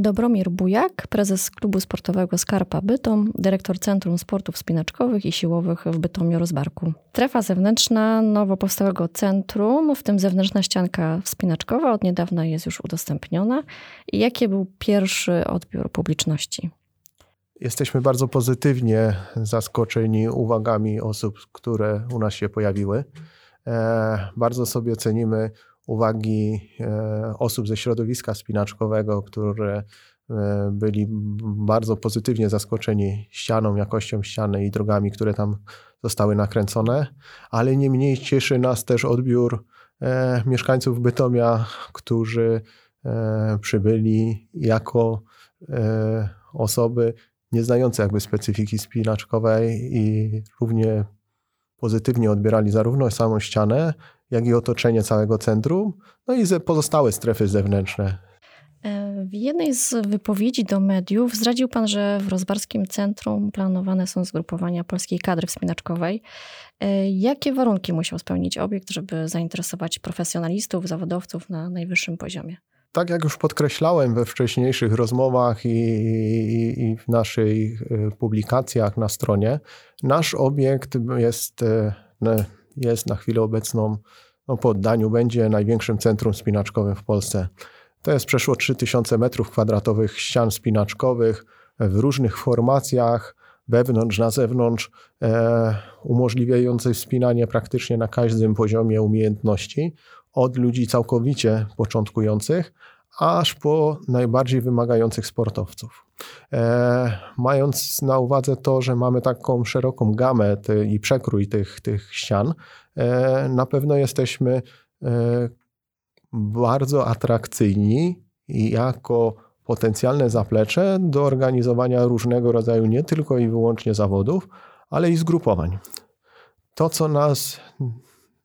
Dobromir Bujak, prezes klubu sportowego Skarpa Bytom, dyrektor Centrum Sportów Spinaczkowych i Siłowych w Bytomiu Rozbarku. Strefa zewnętrzna nowo powstałego centrum, w tym zewnętrzna ścianka wspinaczkowa od niedawna jest już udostępniona. Jaki był pierwszy odbiór publiczności? Jesteśmy bardzo pozytywnie zaskoczeni uwagami osób, które u nas się pojawiły. E, bardzo sobie cenimy uwagi e, osób ze środowiska spinaczkowego, które e, byli bardzo pozytywnie zaskoczeni ścianą, jakością ściany i drogami, które tam zostały nakręcone, ale nie mniej cieszy nas też odbiór e, mieszkańców Bytomia, którzy przybyli jako osoby nieznające jakby specyfiki spinaczkowej i równie pozytywnie odbierali zarówno samą ścianę, jak i otoczenie całego centrum, no i pozostałe strefy zewnętrzne. E, w jednej z wypowiedzi do mediów zdradził pan, że w Rozbarskim Centrum planowane są zgrupowania polskiej kadry wspinaczkowej. E, jakie warunki musiał spełnić obiekt, żeby zainteresować profesjonalistów, zawodowców na najwyższym poziomie? Tak jak już podkreślałem we wcześniejszych rozmowach i, i, i w naszych e, publikacjach na stronie, nasz obiekt jest jest na chwilę obecną no, po oddaniu będzie największym centrum spinaczkowym w Polsce. To jest przeszło 3000 metrów kwadratowych ścian spinaczkowych w różnych formacjach, wewnątrz, na zewnątrz, e, umożliwiających wspinanie praktycznie na każdym poziomie umiejętności, od ludzi całkowicie początkujących, aż po najbardziej wymagających sportowców. E, mając na uwadze to, że mamy taką szeroką gamę ty, i przekrój tych, tych ścian, na pewno jesteśmy e, bardzo atrakcyjni jako potencjalne zaplecze do organizowania różnego rodzaju nie tylko i wyłącznie zawodów, ale i zgrupowań. To, co nas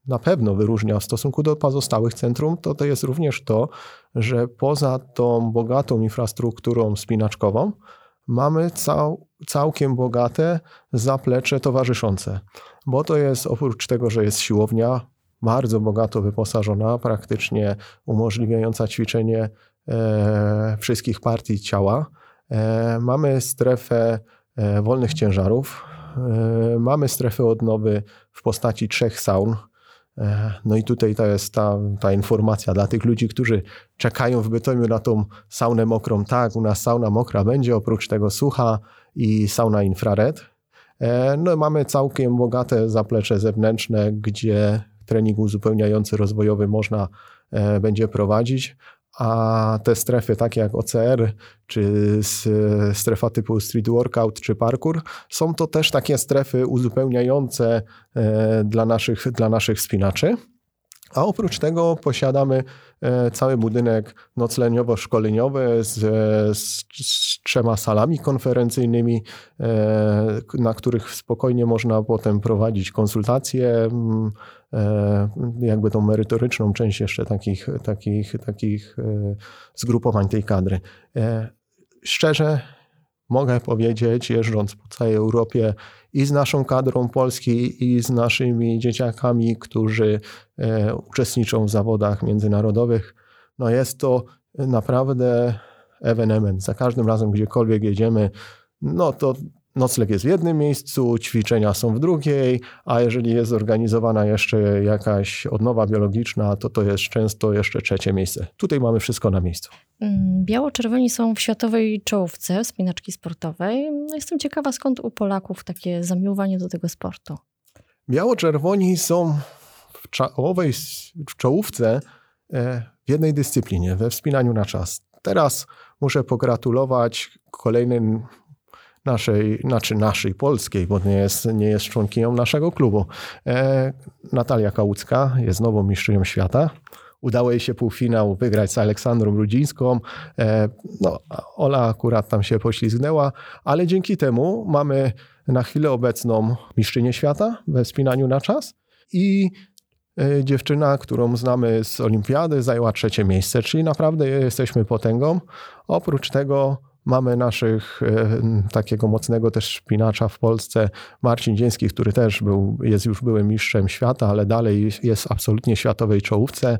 na pewno wyróżnia w stosunku do pozostałych centrum, to, to jest również to, że poza tą bogatą infrastrukturą spinaczkową, mamy cał, całkiem bogate zaplecze towarzyszące, bo to jest oprócz tego, że jest siłownia bardzo bogato wyposażona, praktycznie umożliwiająca ćwiczenie e, wszystkich partii ciała. E, mamy strefę e, wolnych ciężarów, e, mamy strefę odnowy w postaci trzech saun, no i tutaj to jest ta, ta informacja dla tych ludzi, którzy czekają w Bytomiu na tą saunę mokrą. Tak, u nas sauna mokra będzie, oprócz tego sucha i sauna infrared. E, no mamy całkiem bogate zaplecze zewnętrzne, gdzie trening uzupełniający rozwojowy można e, będzie prowadzić, a te strefy takie jak OCR, czy strefa typu street workout, czy parkour, są to też takie strefy uzupełniające e, dla naszych, dla naszych wspinaczy. A oprócz tego posiadamy e, cały budynek nocleniowo-szkoleniowy z, z, z, trzema salami konferencyjnymi, e, na których spokojnie można potem prowadzić konsultacje, e, jakby tą merytoryczną część jeszcze takich, takich, takich zgrupowań tej kadry. Szczerze mogę powiedzieć, jeżdżąc po całej Europie i z naszą kadrą Polski, i z naszymi dzieciakami, którzy e, uczestniczą w zawodach międzynarodowych, no jest to naprawdę ewenement. Za każdym razem, gdziekolwiek jedziemy, no to Nocleg jest w jednym miejscu, ćwiczenia są w drugiej, a jeżeli jest zorganizowana jeszcze jakaś odnowa biologiczna, to to jest często jeszcze trzecie miejsce. Tutaj mamy wszystko na miejscu. Mm, biało-czerwoni są w światowej czołówce spinaczki sportowej. No, jestem ciekawa, skąd u Polaków takie zamiłowanie do tego sportu. Biało-czerwoni są w czołowej w czołówce e, w jednej dyscyplinie, we wspinaniu na czas. Teraz muszę pogratulować kolejnym naszej, znaczy naszej polskiej, bo nie jest, nie jest członkinią naszego klubu. E, Natalia Kałucka jest nową mistrzynią świata. Udało jej się półfinał wygrać z Aleksandrą Rudzińską. E, no, Ola akurat tam się poślizgnęła, ale dzięki temu mamy na chwilę obecną mistrzynię świata we wspinaniu na czas i e, dziewczyna, którą znamy z olimpiady, zajęła trzecie miejsce, czyli naprawdę jesteśmy potęgą. Oprócz tego Mamy naszych takiego mocnego też szpinacza w Polsce, Marcin Dzieński, który też był, jest już byłym mistrzem świata, ale dalej jest absolutnie światowej czołówce,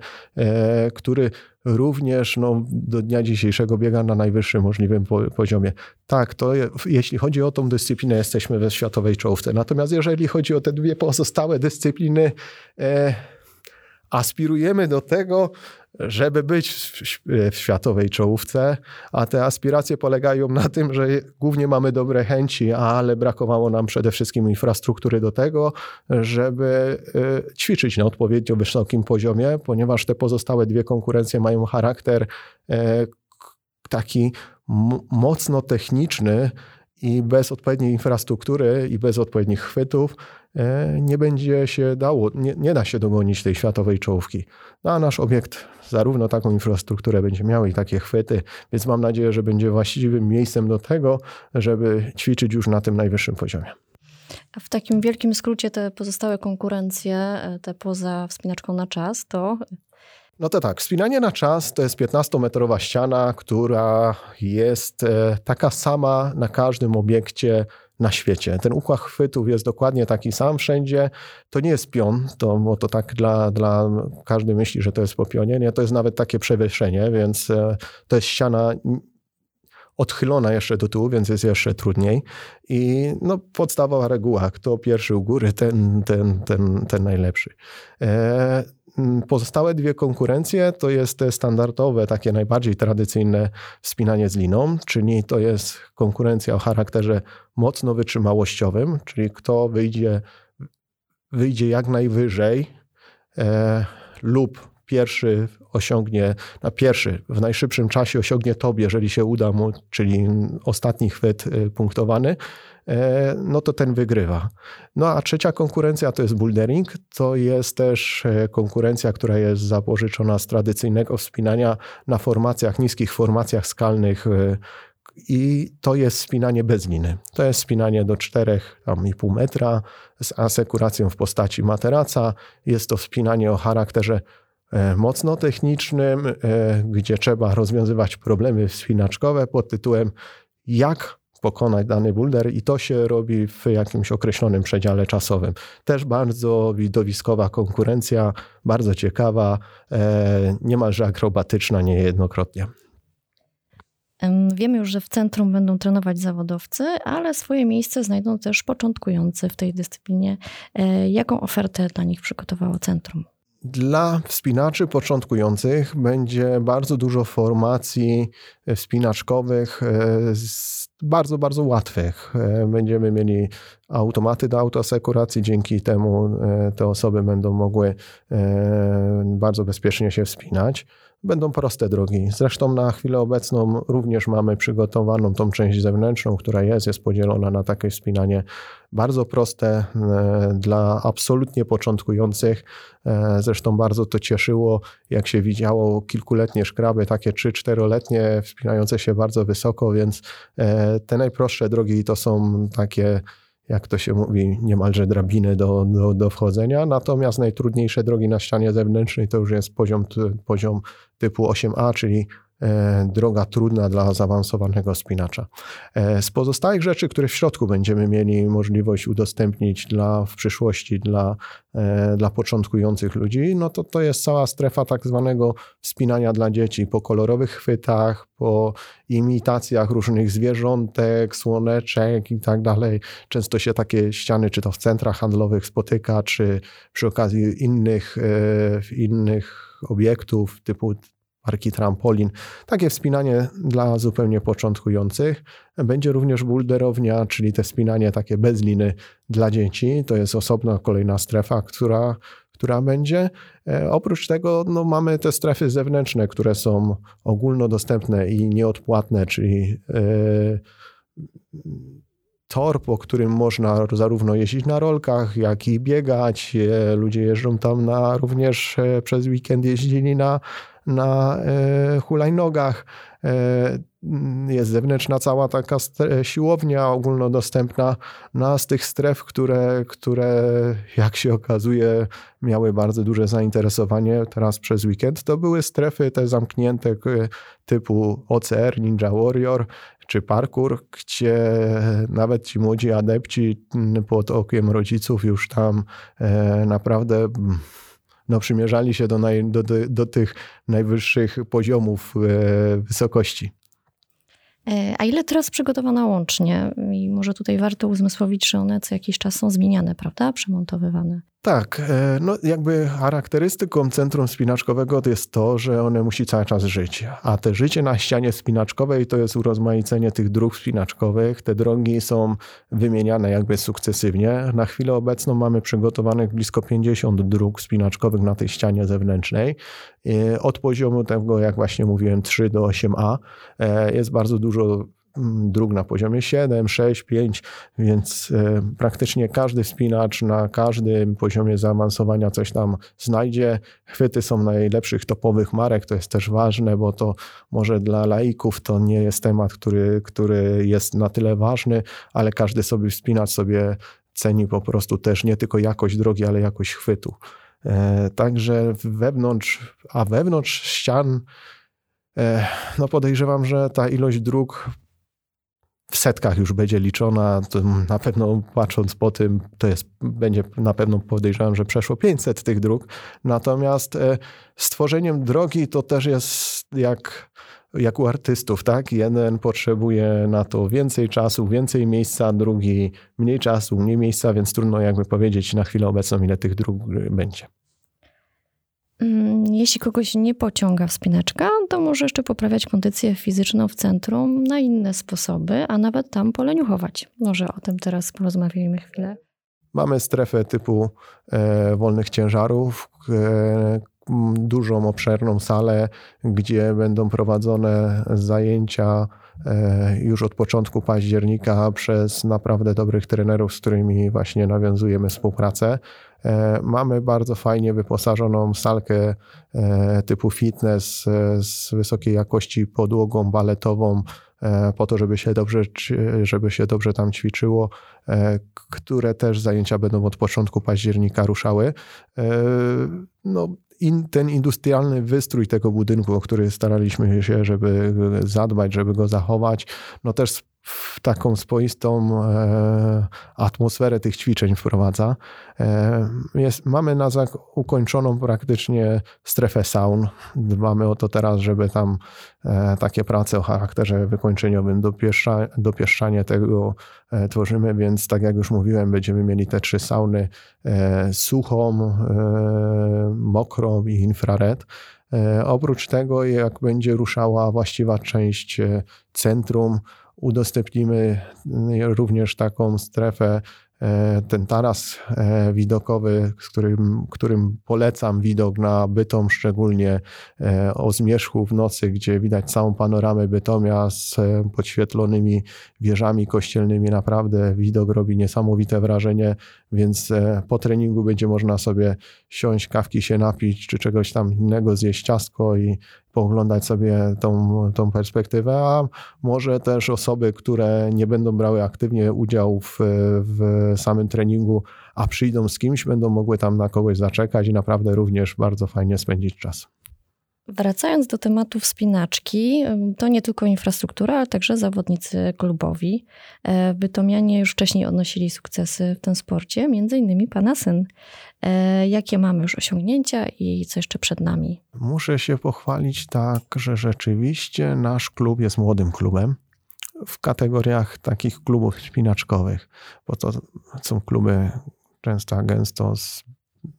który również no, do dnia dzisiejszego biega na najwyższym możliwym poziomie. Tak, to jeśli chodzi o tą dyscyplinę, jesteśmy we światowej czołówce. Natomiast jeżeli chodzi o te dwie pozostałe dyscypliny, e, aspirujemy do tego, żeby być w światowej czołówce, a te aspiracje polegają na tym, że głównie mamy dobre chęci, ale brakowało nam przede wszystkim infrastruktury do tego, żeby e, ćwiczyć na odpowiednio wysokim poziomie, ponieważ te pozostałe dwie konkurencje mają charakter e, taki mocno techniczny i bez odpowiedniej infrastruktury i bez odpowiednich chwytów e, nie będzie się dało, nie, nie da się dogonić tej światowej czołówki. No a nasz obiekt zarówno taką infrastrukturę będzie miał i takie chwyty, więc mam nadzieję, że będzie właściwym miejscem do tego, żeby ćwiczyć już na tym najwyższym poziomie. A w takim wielkim skrócie te pozostałe konkurencje, e, te poza wspinaczką na czas, to no to tak, wspinanie na czas to jest 15-metrowa ściana, która jest e, taka sama na każdym obiekcie na świecie. Ten układ chwytów jest dokładnie taki sam wszędzie. To nie jest pion, to, bo to tak dla, dla każdy myśli, że to jest po pionie. Nie, to jest nawet takie przewyższenie, więc e, to jest ściana odchylona jeszcze do tyłu, więc jest jeszcze trudniej. I no, podstawowa reguła, kto pierwszy u góry, ten, ten, ten, ten najlepszy. E, pozostałe dwie konkurencje to jest te standardowe, takie najbardziej tradycyjne wspinanie z liną, czyli to jest konkurencja o charakterze mocno wytrzymałościowym, czyli kto wyjdzie, wyjdzie jak najwyżej e, lub pierwszy osiągnie, na pierwszy, w najszybszym czasie osiągnie tobie, jeżeli się uda mu, czyli ostatni chwyt y, punktowany, e, no to ten wygrywa. No a trzecia konkurencja to jest bouldering. To jest też e, konkurencja, która jest zapożyczona z tradycyjnego wspinania na formacjach, niskich formacjach skalnych, e, i to jest spinanie bez liny. To jest spinanie do 4,5 metra z asekuracją w postaci materaca. Jest to spinanie o charakterze mocno technicznym, e, gdzie trzeba rozwiązywać problemy wspinaczkowe pod tytułem jak pokonać dany boulder i to się robi w jakimś określonym przedziale czasowym. Też bardzo widowiskowa konkurencja, bardzo ciekawa, e, niemalże akrobatyczna niejednokrotnie. Wiemy już, że w centrum będą trenować zawodowcy, ale swoje miejsce znajdą też początkujący w tej dyscyplinie. Jaką ofertę dla nich przygotowało centrum? Dla wspinaczy początkujących będzie bardzo dużo formacji wspinaczkowych, e, bardzo, bardzo łatwych. E, będziemy mieli automaty do autoasekuracji, dzięki temu e, te osoby będą mogły bardzo bezpiecznie się wspinać będą proste drogi. Zresztą na chwilę obecną również mamy przygotowaną tą część zewnętrzną, która jest, jest podzielona na takie wspinanie bardzo proste e, dla absolutnie początkujących. E, zresztą bardzo to cieszyło, jak się widziało, kilkuletnie szkraby, takie 3-4-letnie, wspinające się bardzo wysoko, więc e, te najprostsze drogi to są takie jak to się mówi, niemalże drabiny do, do, do wchodzenia. Natomiast najtrudniejsze drogi na ścianie zewnętrznej to już jest poziom, poziom typu 8a, czyli droga trudna dla zaawansowanego spinacza. E, z pozostałych rzeczy, które w środku będziemy mieli możliwość udostępnić dla, w przyszłości dla, e, dla początkujących ludzi, no to to jest cała strefa tak zwanego wspinania dla dzieci po kolorowych chwytach, po imitacjach różnych zwierzątek, słoneczek i tak dalej. Często się takie ściany, czy to w centrach handlowych spotyka, czy przy okazji innych, innych obiektów typu parki trampolin. Takie wspinanie dla zupełnie początkujących. Będzie również boulderownia, czyli te wspinanie takie bez liny dla dzieci. To jest osobna kolejna strefa, która, która będzie. E, oprócz tego no, mamy te strefy zewnętrzne, które są ogólnodostępne i nieodpłatne, czyli e, tor, po którym można zarówno jeździć na rolkach, jak i biegać. E, ludzie jeżdżą tam na, również przez weekend jeździli na na e, hulajnogach. E, jest zewnętrzna cała taka siłownia ogólnodostępna, no z tych stref, które, które jak się okazuje miały bardzo duże zainteresowanie teraz przez weekend, to były strefy te zamknięte typu OCR, Ninja Warrior, czy parkour, gdzie nawet ci młodzi adepci pod okiem rodziców już tam e, naprawdę no, przymierzali się do, naj, do, do, do tych najwyższych poziomów e, wysokości. E, a ile teraz przygotowano łącznie? I może tutaj warto uzmysłowić, że one co jakiś czas są zmieniane, prawda? Przemontowywane. Tak, e, no jakby charakterystyką centrum spinaczkowego to jest to, że one musi cały czas żyć. A te życie na ścianie spinaczkowej to jest urozmaicenie tych dróg spinaczkowych. Te drogi są wymieniane jakby sukcesywnie. Na chwilę obecną mamy przygotowanych blisko 50 dróg spinaczkowych na tej ścianie zewnętrznej. E, od poziomu tego, jak właśnie mówiłem, 3 do 8a e, jest bardzo dużo dróg na poziomie 7, 6, 5, więc e, praktycznie każdy wspinacz na każdym poziomie zaawansowania coś tam znajdzie. Chwyty są najlepszych topowych marek, to jest też ważne, bo to może dla laików to nie jest temat, który, który jest na tyle ważny, ale każdy sobie wspinacz sobie ceni po prostu też nie tylko jakość drogi, ale jakość chwytu. E, także wewnątrz, a wewnątrz ścian e, no podejrzewam, że ta ilość dróg w setkach już będzie liczona, na pewno patrząc po tym, to jest, będzie na pewno podejrzewam, że przeszło 500 tych dróg. Natomiast e, stworzeniem drogi to też jest jak, jak u artystów, tak? Jeden potrzebuje na to więcej czasu, więcej miejsca, drugi mniej czasu, mniej miejsca, więc trudno jakby powiedzieć na chwilę obecną, ile tych dróg będzie. Mm, jeśli kogoś nie pociąga wspinaczka, to może jeszcze poprawiać kondycję fizyczną w centrum na inne sposoby, a nawet tam poleniuchować. Może o tym teraz porozmawiajmy chwilę. Mamy strefę typu e, wolnych ciężarów, e, dużą, obszerną salę, gdzie będą prowadzone zajęcia e, już od początku października przez naprawdę dobrych trenerów, z którymi właśnie nawiązujemy współpracę. E, mamy bardzo fajnie wyposażoną salkę e, typu fitness e, z wysokiej jakości podłogą baletową, po to, żeby się dobrze, żeby się dobrze tam ćwiczyło, które też zajęcia będą od początku października ruszały. No, in, ten industrialny wystrój tego budynku, o który staraliśmy się, żeby zadbać, żeby go zachować, no też w taką swoistą e, atmosferę tych ćwiczeń wprowadza. E, jest, mamy na zak ukończoną praktycznie strefę saun. Dbamy o to teraz, żeby tam e, takie prace o charakterze wykończeniowym, dopieszcza, dopieszczanie tego e, tworzymy, więc tak jak już mówiłem, będziemy mieli te trzy sauny e, suchą, e, mokrą i infrared. Oprócz tego, jak będzie ruszała właściwa część centrum, udostępnimy również taką strefę E, ten taras e, widokowy, z którym, którym polecam widok na Bytom, szczególnie e, o zmierzchu w nocy, gdzie widać całą panoramę Bytomia z podświetlonymi wieżami kościelnymi. Naprawdę widok robi niesamowite wrażenie, więc po treningu będzie można sobie siąść, kawki się napić, czy czegoś tam innego, zjeść ciastko i pooglądać sobie tą, tą perspektywę, a może też osoby, które nie będą brały aktywnie udziału w, w samym treningu, a przyjdą z kimś, będą mogły tam na kogoś zaczekać i naprawdę również bardzo fajnie spędzić czas. Wracając do tematu wspinaczki, to nie tylko infrastruktura, ale także zawodnicy klubowi. E, Bytomianie już wcześniej odnosili sukcesy w tym sporcie, między innymi pana syn. E, jakie mamy już osiągnięcia i co jeszcze przed nami? Muszę się pochwalić tak, że rzeczywiście nasz klub jest młodym klubem w kategoriach takich klubów spinaczkowych, bo to są kluby często gęsto z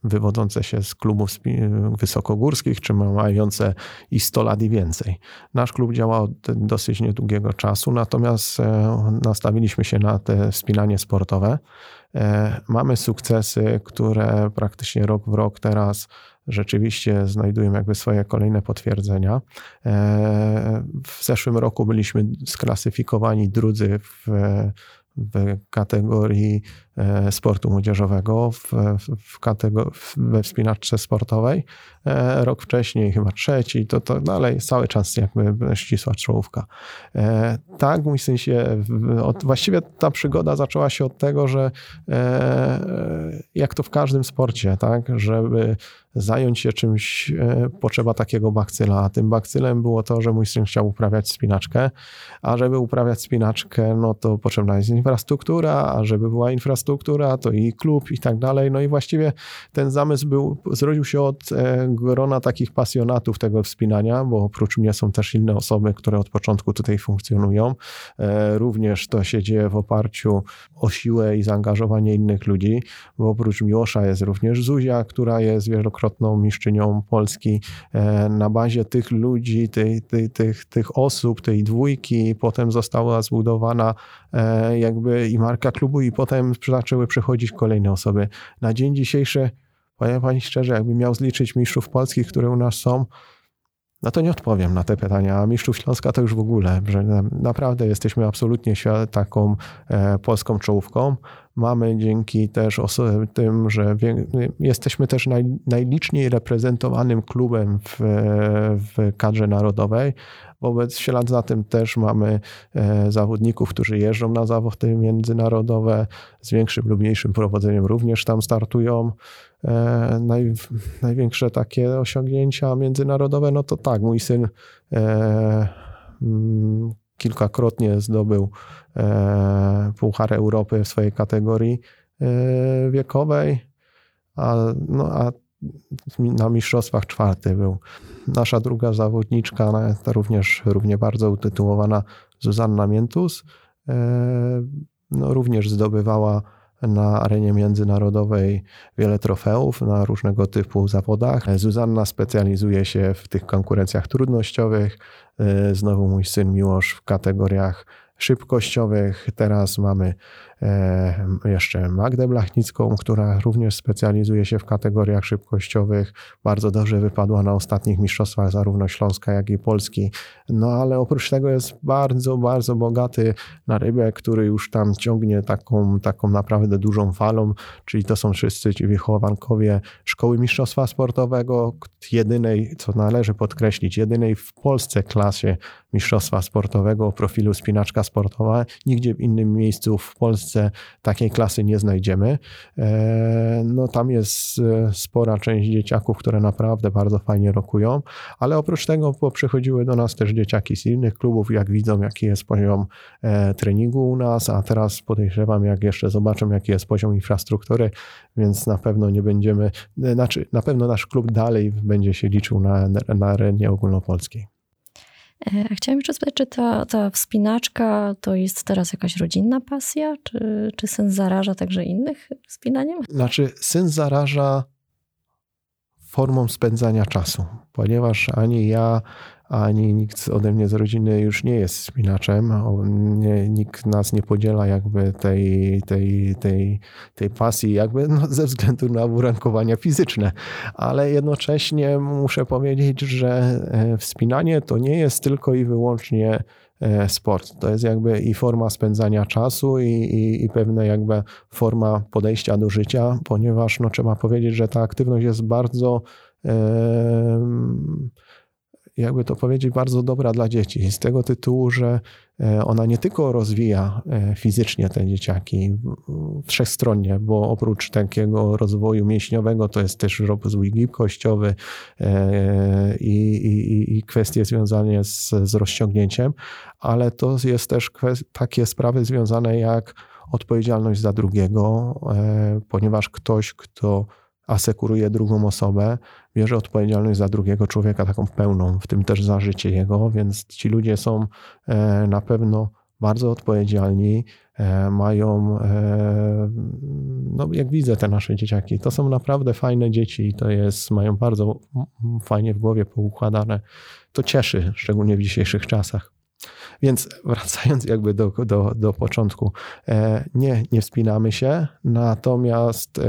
wywodzące się z klubów wysokogórskich, czy mające i 100 lat i więcej. Nasz klub działa od dosyć niedługiego czasu, natomiast e, nastawiliśmy się na te wspinanie sportowe. E, mamy sukcesy, które praktycznie rok w rok teraz rzeczywiście znajdują jakby swoje kolejne potwierdzenia. E, w zeszłym roku byliśmy sklasyfikowani drudzy w w kategorii sportu młodzieżowego w, w we wspinaczce sportowej. E, rok wcześniej, chyba trzeci, to, to dalej cały czas jakby ścisła czołówka. E, tak, mój syn się, właściwie ta przygoda zaczęła się od tego, że jak to w każdym sporcie, tak, żeby zająć się czymś, e, potrzeba takiego bakcyla. A tym bakcylem było to, że mój syn chciał uprawiać spinaczkę, a żeby uprawiać spinaczkę, no to potrzebna jest infrastruktura, a żeby była infrastruktura, to i klub i tak dalej. No i właściwie ten zamysł był, zrodził się od e, grona takich pasjonatów tego wspinania, bo oprócz mnie są też inne osoby, które od początku tutaj funkcjonują. E, również to się dzieje w oparciu o siłę i zaangażowanie innych ludzi, bo oprócz Miłosza jest również Zuzia, która jest wielokrotną mistrzynią Polski. E, na bazie tych ludzi, tej, tej, tych, tych osób, tej dwójki, potem została zbudowana jakby i marka klubu, i potem zaczęły przychodzić kolejne osoby. Na dzień dzisiejszy, powiem Pani szczerze, jakbym miał zliczyć mistrzów polskich, które u nas są, no to nie odpowiem na te pytania. A Mistrzów Śląska to już w ogóle, że naprawdę jesteśmy absolutnie taką e, polską czołówką. Mamy dzięki też tym, że jesteśmy też naj, najliczniej reprezentowanym klubem w, w kadrze narodowej. Wobec ślad za tym też mamy e, zawodników, którzy jeżdżą na zawody międzynarodowe, z większym lub mniejszym prowodzeniem również tam startują. E, naj, największe takie osiągnięcia międzynarodowe, no to tak, mój syn e, kilkakrotnie zdobył e, Puchar Europy w swojej kategorii e, wiekowej, a, no, a na mistrzostwach czwarty był. Nasza druga zawodniczka, również równie bardzo utytułowana Zuzanna Miętus, e, no, również zdobywała na arenie międzynarodowej wiele trofeów na różnego typu zawodach. Zuzanna specjalizuje się w tych konkurencjach trudnościowych. E, znowu mój syn Miłosz w kategoriach szybkościowych. Teraz mamy jeszcze Magdę Blachnicką, która również specjalizuje się w kategoriach szybkościowych. Bardzo dobrze wypadła na ostatnich mistrzostwach zarówno Śląska, jak i Polski. No ale oprócz tego jest bardzo, bardzo bogaty na rybę, który już tam ciągnie taką, taką naprawdę dużą falą, czyli to są wszyscy ci wychowankowie Szkoły Mistrzostwa Sportowego, jedynej, co należy podkreślić, jedynej w Polsce klasie Mistrzostwa Sportowego o profilu spinaczka sportowa. Nigdzie w innym miejscu w Polsce takiej klasy nie znajdziemy. E, no tam jest e, spora część dzieciaków, które naprawdę bardzo fajnie rokują, ale oprócz tego przychodziły do nas też dzieciaki z innych klubów, jak widzą, jaki jest poziom e, treningu u nas, a teraz podejrzewam, jak jeszcze zobaczą, jaki jest poziom infrastruktury, więc na pewno nie będziemy, znaczy na pewno nasz klub dalej będzie się liczył na, na arenie ogólnopolskiej. E, chciałam jeszcze spytać, czy ta, ta wspinaczka to jest teraz jakaś rodzinna pasja? Czy, czy syn zaraża także innych wspinaniem? Znaczy, syn zaraża formą spędzania czasu, ponieważ ani ja, ani nikt ode mnie z rodziny już nie jest spinaczem. Nie, nikt nas nie podziela jakby tej, tej, tej, tej pasji jakby no, ze względu na urankowania fizyczne. Ale jednocześnie muszę powiedzieć, że e, wspinanie to nie jest tylko i wyłącznie e, sport. To jest jakby i forma spędzania czasu i, i, i pewna jakby forma podejścia do życia, ponieważ no, trzeba powiedzieć, że ta aktywność jest bardzo jakby to powiedzieć, bardzo dobra dla dzieci. Z tego tytułu, że e, ona nie tylko rozwija e, fizycznie te dzieciaki wszechstronnie, bo oprócz takiego rozwoju mięśniowego to jest też rozwój gibkościowy e, i, i, i kwestie związane z, z rozciągnięciem, ale to jest też takie sprawy związane jak odpowiedzialność za drugiego, ponieważ ktoś, kto asekuruje drugą osobę, bierze odpowiedzialność za drugiego człowieka taką pełną, w tym też za życie jego, więc ci ludzie są e, na pewno bardzo odpowiedzialni, e, mają, e, no jak widzę te nasze dzieciaki, to są naprawdę fajne dzieci to jest, mają bardzo fajnie w głowie poukładane. To cieszy, szczególnie w dzisiejszych czasach. Więc wracając jakby do, do, do początku, nie, nie wspinamy się, natomiast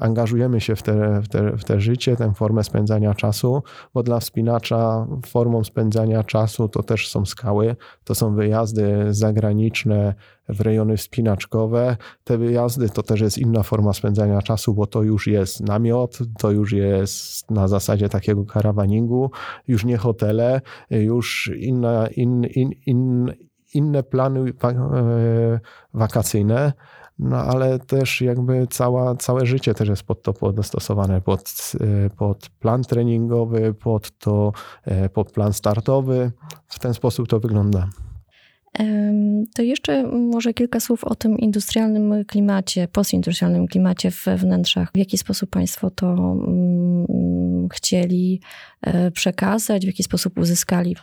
angażujemy się w te, w, te, w te życie, tę formę spędzania czasu, bo dla wspinacza formą spędzania czasu to też są skały, to są wyjazdy zagraniczne w rejony wspinaczkowe. Te wyjazdy to też jest inna forma spędzania czasu, bo to już jest namiot, to już jest na zasadzie takiego karawaningu, już nie hotele, już inna, in, in, in, inne plany e, wakacyjne no ale też jakby cała, całe życie też jest pod to dostosowane, pod, e, pod plan treningowy, pod, to, e, pod plan startowy. W ten sposób to wygląda. To jeszcze może kilka słów o tym industrialnym klimacie, postindustrialnym klimacie we wnętrzach. W jaki sposób Państwo to mm, chcieli e, przekazać, w jaki sposób uzyskali?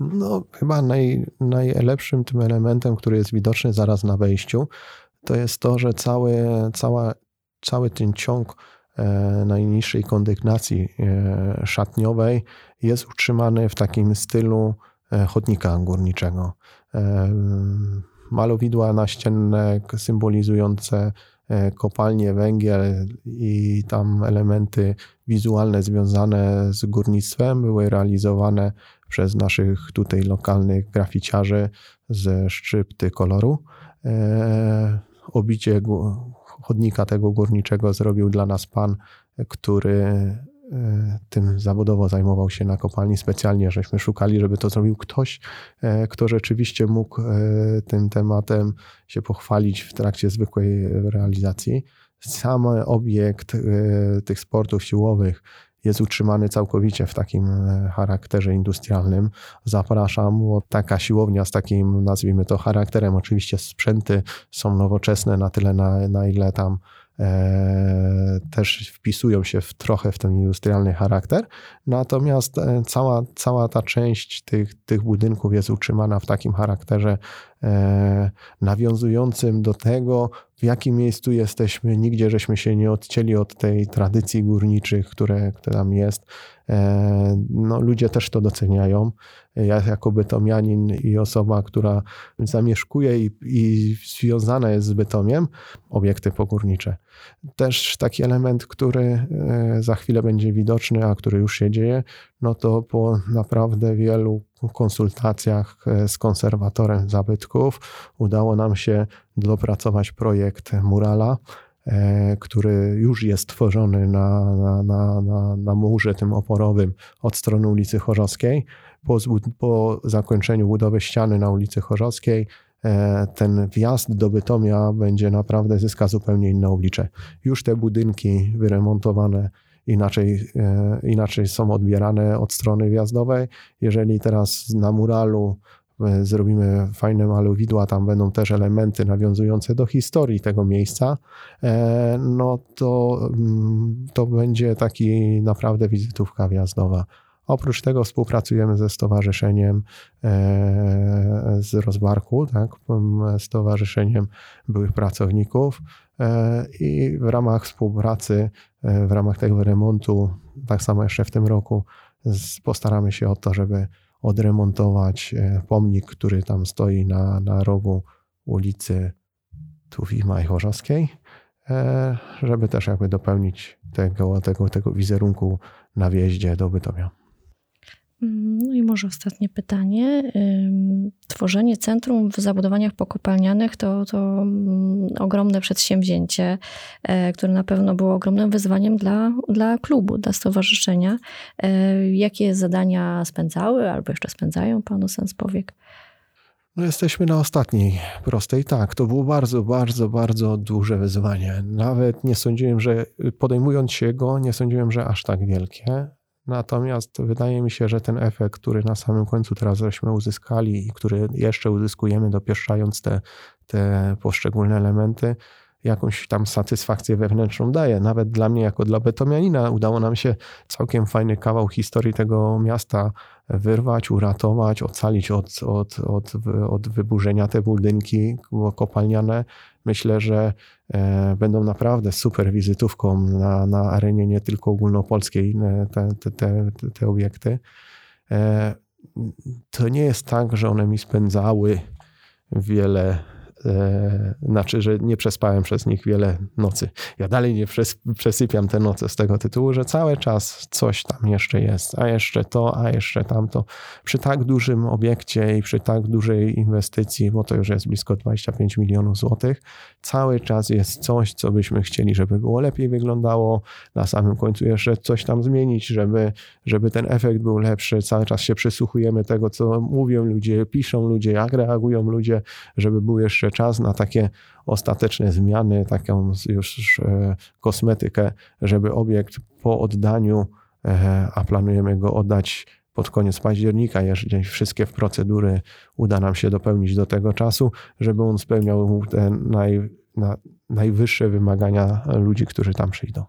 No, chyba naj, najlepszym tym elementem, który jest widoczny zaraz na wejściu, to jest to, że cały, cała, cały ten ciąg e, najniższej kondygnacji e, szatniowej jest utrzymany w takim stylu e, chodnika górniczego. Malowidła naścienne symbolizujące kopalnie węgiel i tam elementy wizualne związane z górnictwem były realizowane przez naszych tutaj lokalnych graficiarzy ze szczypty koloru obicie chodnika tego górniczego zrobił dla nas pan, który e, tym zawodowo zajmował się na kopalni. Specjalnie żeśmy szukali, żeby to zrobił ktoś, e, kto rzeczywiście mógł e, tym tematem się pochwalić w trakcie zwykłej realizacji. Sam obiekt tych sportów siłowych jest utrzymany całkowicie w takim e, charakterze industrialnym. Zapraszam, bo taka siłownia z takim, nazwijmy to, charakterem, oczywiście sprzęty są nowoczesne na tyle, na, na ile tam e, też wpisują się w, trochę w ten industrialny charakter. Natomiast e, cała, cała ta część tych, tych budynków jest utrzymana w takim charakterze nawiązującym do tego, w jakim miejscu jesteśmy. Nigdzie żeśmy się nie odcięli od tej tradycji górniczych, które, które tam jest. E, no, ludzie też to doceniają. Ja jako bytomianin i osoba, która zamieszkuje i, i związana jest z Bytomiem, obiekty pogórnicze. Też taki element, który e, za chwilę będzie widoczny, a który już się dzieje, no to po naprawdę wielu konsultacjach e, z konserwatorem zabytków udało nam się dopracować projekt murala, e, który już jest tworzony na, na, na, na, na murze tym oporowym od strony ulicy Chorzowskiej. Po, po zakończeniu budowy ściany na ulicy Chorzowskiej ten wjazd do Bytomia będzie naprawdę zyska zupełnie inne oblicze. Już te budynki wyremontowane inaczej, e, inaczej są odbierane od strony wjazdowej. Jeżeli teraz na muralu e, zrobimy fajne malowidła, tam będą też elementy nawiązujące do historii tego miejsca, e, no to, mm, to będzie taki naprawdę wizytówka wjazdowa. Oprócz tego współpracujemy ze Stowarzyszeniem z Rozbarku, tak, Stowarzyszeniem Byłych Pracowników i w ramach współpracy E, w ramach tego remontu, tak samo jeszcze w tym roku, postaramy się o to, żeby odremontować e, pomnik, który tam stoi na, na rogu ulicy Tuwima i Chorzowskiej, e, żeby też jakby dopełnić tego, tego, tego wizerunku na wjeździe do Bytomia. No i może ostatnie pytanie. Tworzenie centrum w zabudowaniach pokopalnianych to, to mm, ogromne przedsięwzięcie, e, które na pewno było ogromnym wyzwaniem dla, dla klubu, dla stowarzyszenia. E, jakie zadania spędzały albo jeszcze spędzają panu Sens Powiek? No jesteśmy na ostatniej prostej. Tak, to było bardzo, bardzo, bardzo duże wyzwanie. Nawet nie sądziłem, że podejmując się go, nie sądziłem, że aż tak wielkie. Natomiast wydaje mi się, że ten efekt, który na samym końcu teraz żeśmy uzyskali i który jeszcze uzyskujemy, dopieszczając te, te poszczególne elementy, jakąś tam satysfakcję wewnętrzną daje. Nawet dla mnie, jako dla betomianina, udało nam się całkiem fajny kawał historii tego miasta wyrwać, uratować, ocalić od, od, od, od wyburzenia te budynki kopalniane. Myślę, że e, będą naprawdę super wizytówką na, na arenie nie tylko ogólnopolskiej e, te, te, te, te obiekty. E, to nie jest tak, że one mi spędzały wiele e, znaczy, że nie przespałem przez nich wiele nocy. Ja dalej nie przes, przesypiam te noce z tego tytułu, że cały czas coś tam jeszcze jest, a jeszcze to, a jeszcze tamto. Przy tak dużym obiekcie i przy tak dużej inwestycji, bo to już jest blisko 25 milionów złotych, cały czas jest coś, co byśmy chcieli, żeby było lepiej wyglądało, na samym końcu jeszcze coś tam zmienić, żeby, żeby ten efekt był lepszy. Cały czas się przysłuchujemy tego, co mówią ludzie, piszą ludzie, jak reagują ludzie, żeby był jeszcze czas na takie ostateczne zmiany, taką już e, kosmetykę, żeby obiekt po oddaniu, e, a planujemy go oddać pod koniec października, jeżeli wszystkie procedury uda nam się dopełnić do tego czasu, żeby on spełniał te naj, na, najwyższe wymagania ludzi, którzy tam przyjdą.